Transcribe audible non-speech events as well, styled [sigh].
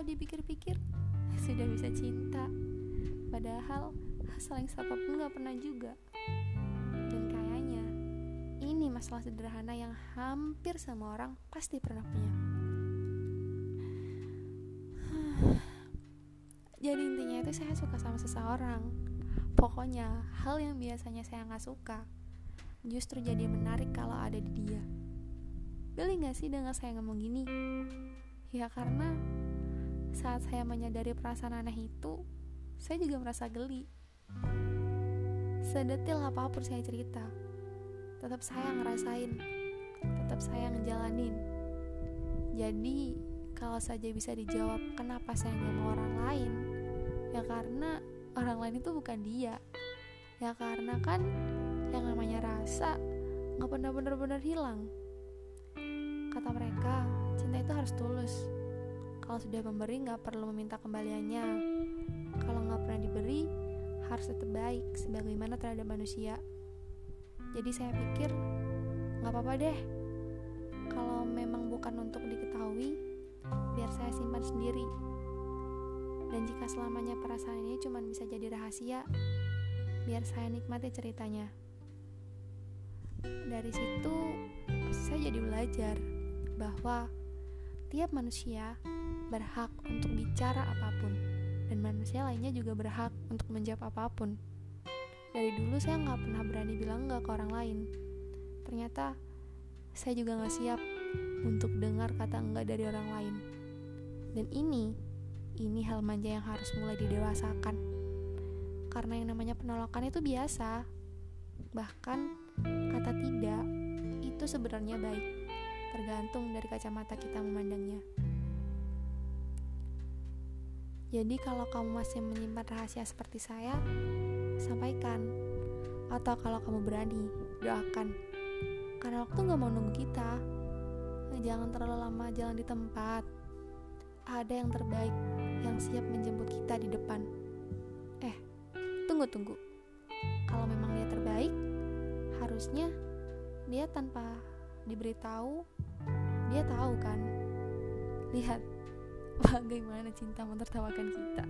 kalau dipikir-pikir. [laughs] Sudah bisa cinta. Padahal saling sapa pun gak pernah juga. Dan kayaknya ini masalah sederhana yang hampir semua orang pasti pernah punya. [sighs] Jadi intinya itu saya suka sama seseorang. Pokoknya hal yang biasanya saya nggak suka justru jadi menarik kalau ada di dia. Geli gak sih dengan saya ngomong gini? Ya karena saat saya menyadari perasaan aneh itu, saya juga merasa geli. Sedetil apa pun saya cerita, tetap saya ngerasain, tetap saya ngejalanin. Jadi, kalau saja bisa dijawab kenapa saya nggak mau orang lain, ya karena orang lain itu bukan dia. Ya karena kan yang namanya rasa nggak pernah benar-benar hilang. Kata mereka, harus tulus. Kalau sudah memberi nggak perlu meminta kembaliannya. Kalau nggak pernah diberi, harus tetap baik sebagaimana terhadap manusia. Jadi saya pikir nggak apa-apa deh. Kalau memang bukan untuk diketahui, biar saya simpan sendiri. Dan jika selamanya perasaan ini cuma bisa jadi rahasia, biar saya nikmati ceritanya. Dari situ, saya jadi belajar bahwa tiap manusia berhak untuk bicara apa pun dan manusia lainnya juga berhak untuk menjawab apa pun. Dari dulu saya nggak pernah berani bilang nggak ke orang lain. Ternyata saya juga nggak siap untuk dengar kata enggak dari orang lain. Dan ini, ini hal manja yang harus mulai didewasakan. Karena yang namanya penolakan itu biasa. Bahkan kata tidak itu sebenarnya baik tergantung dari kacamata kita memandangnya. Jadi kalau kamu masih menyimpan rahasia seperti saya, sampaikan. Atau kalau kamu berani, doakan. Karena waktu gak mau nunggu kita. Jangan terlalu lama jalan di tempat. Ada yang terbaik yang siap menjemput kita di depan. Eh, tunggu-tunggu. Kalau memang dia terbaik, harusnya dia tanpa diberitahu dia tahu kan. Lihat bagaimana cinta menertawakan kita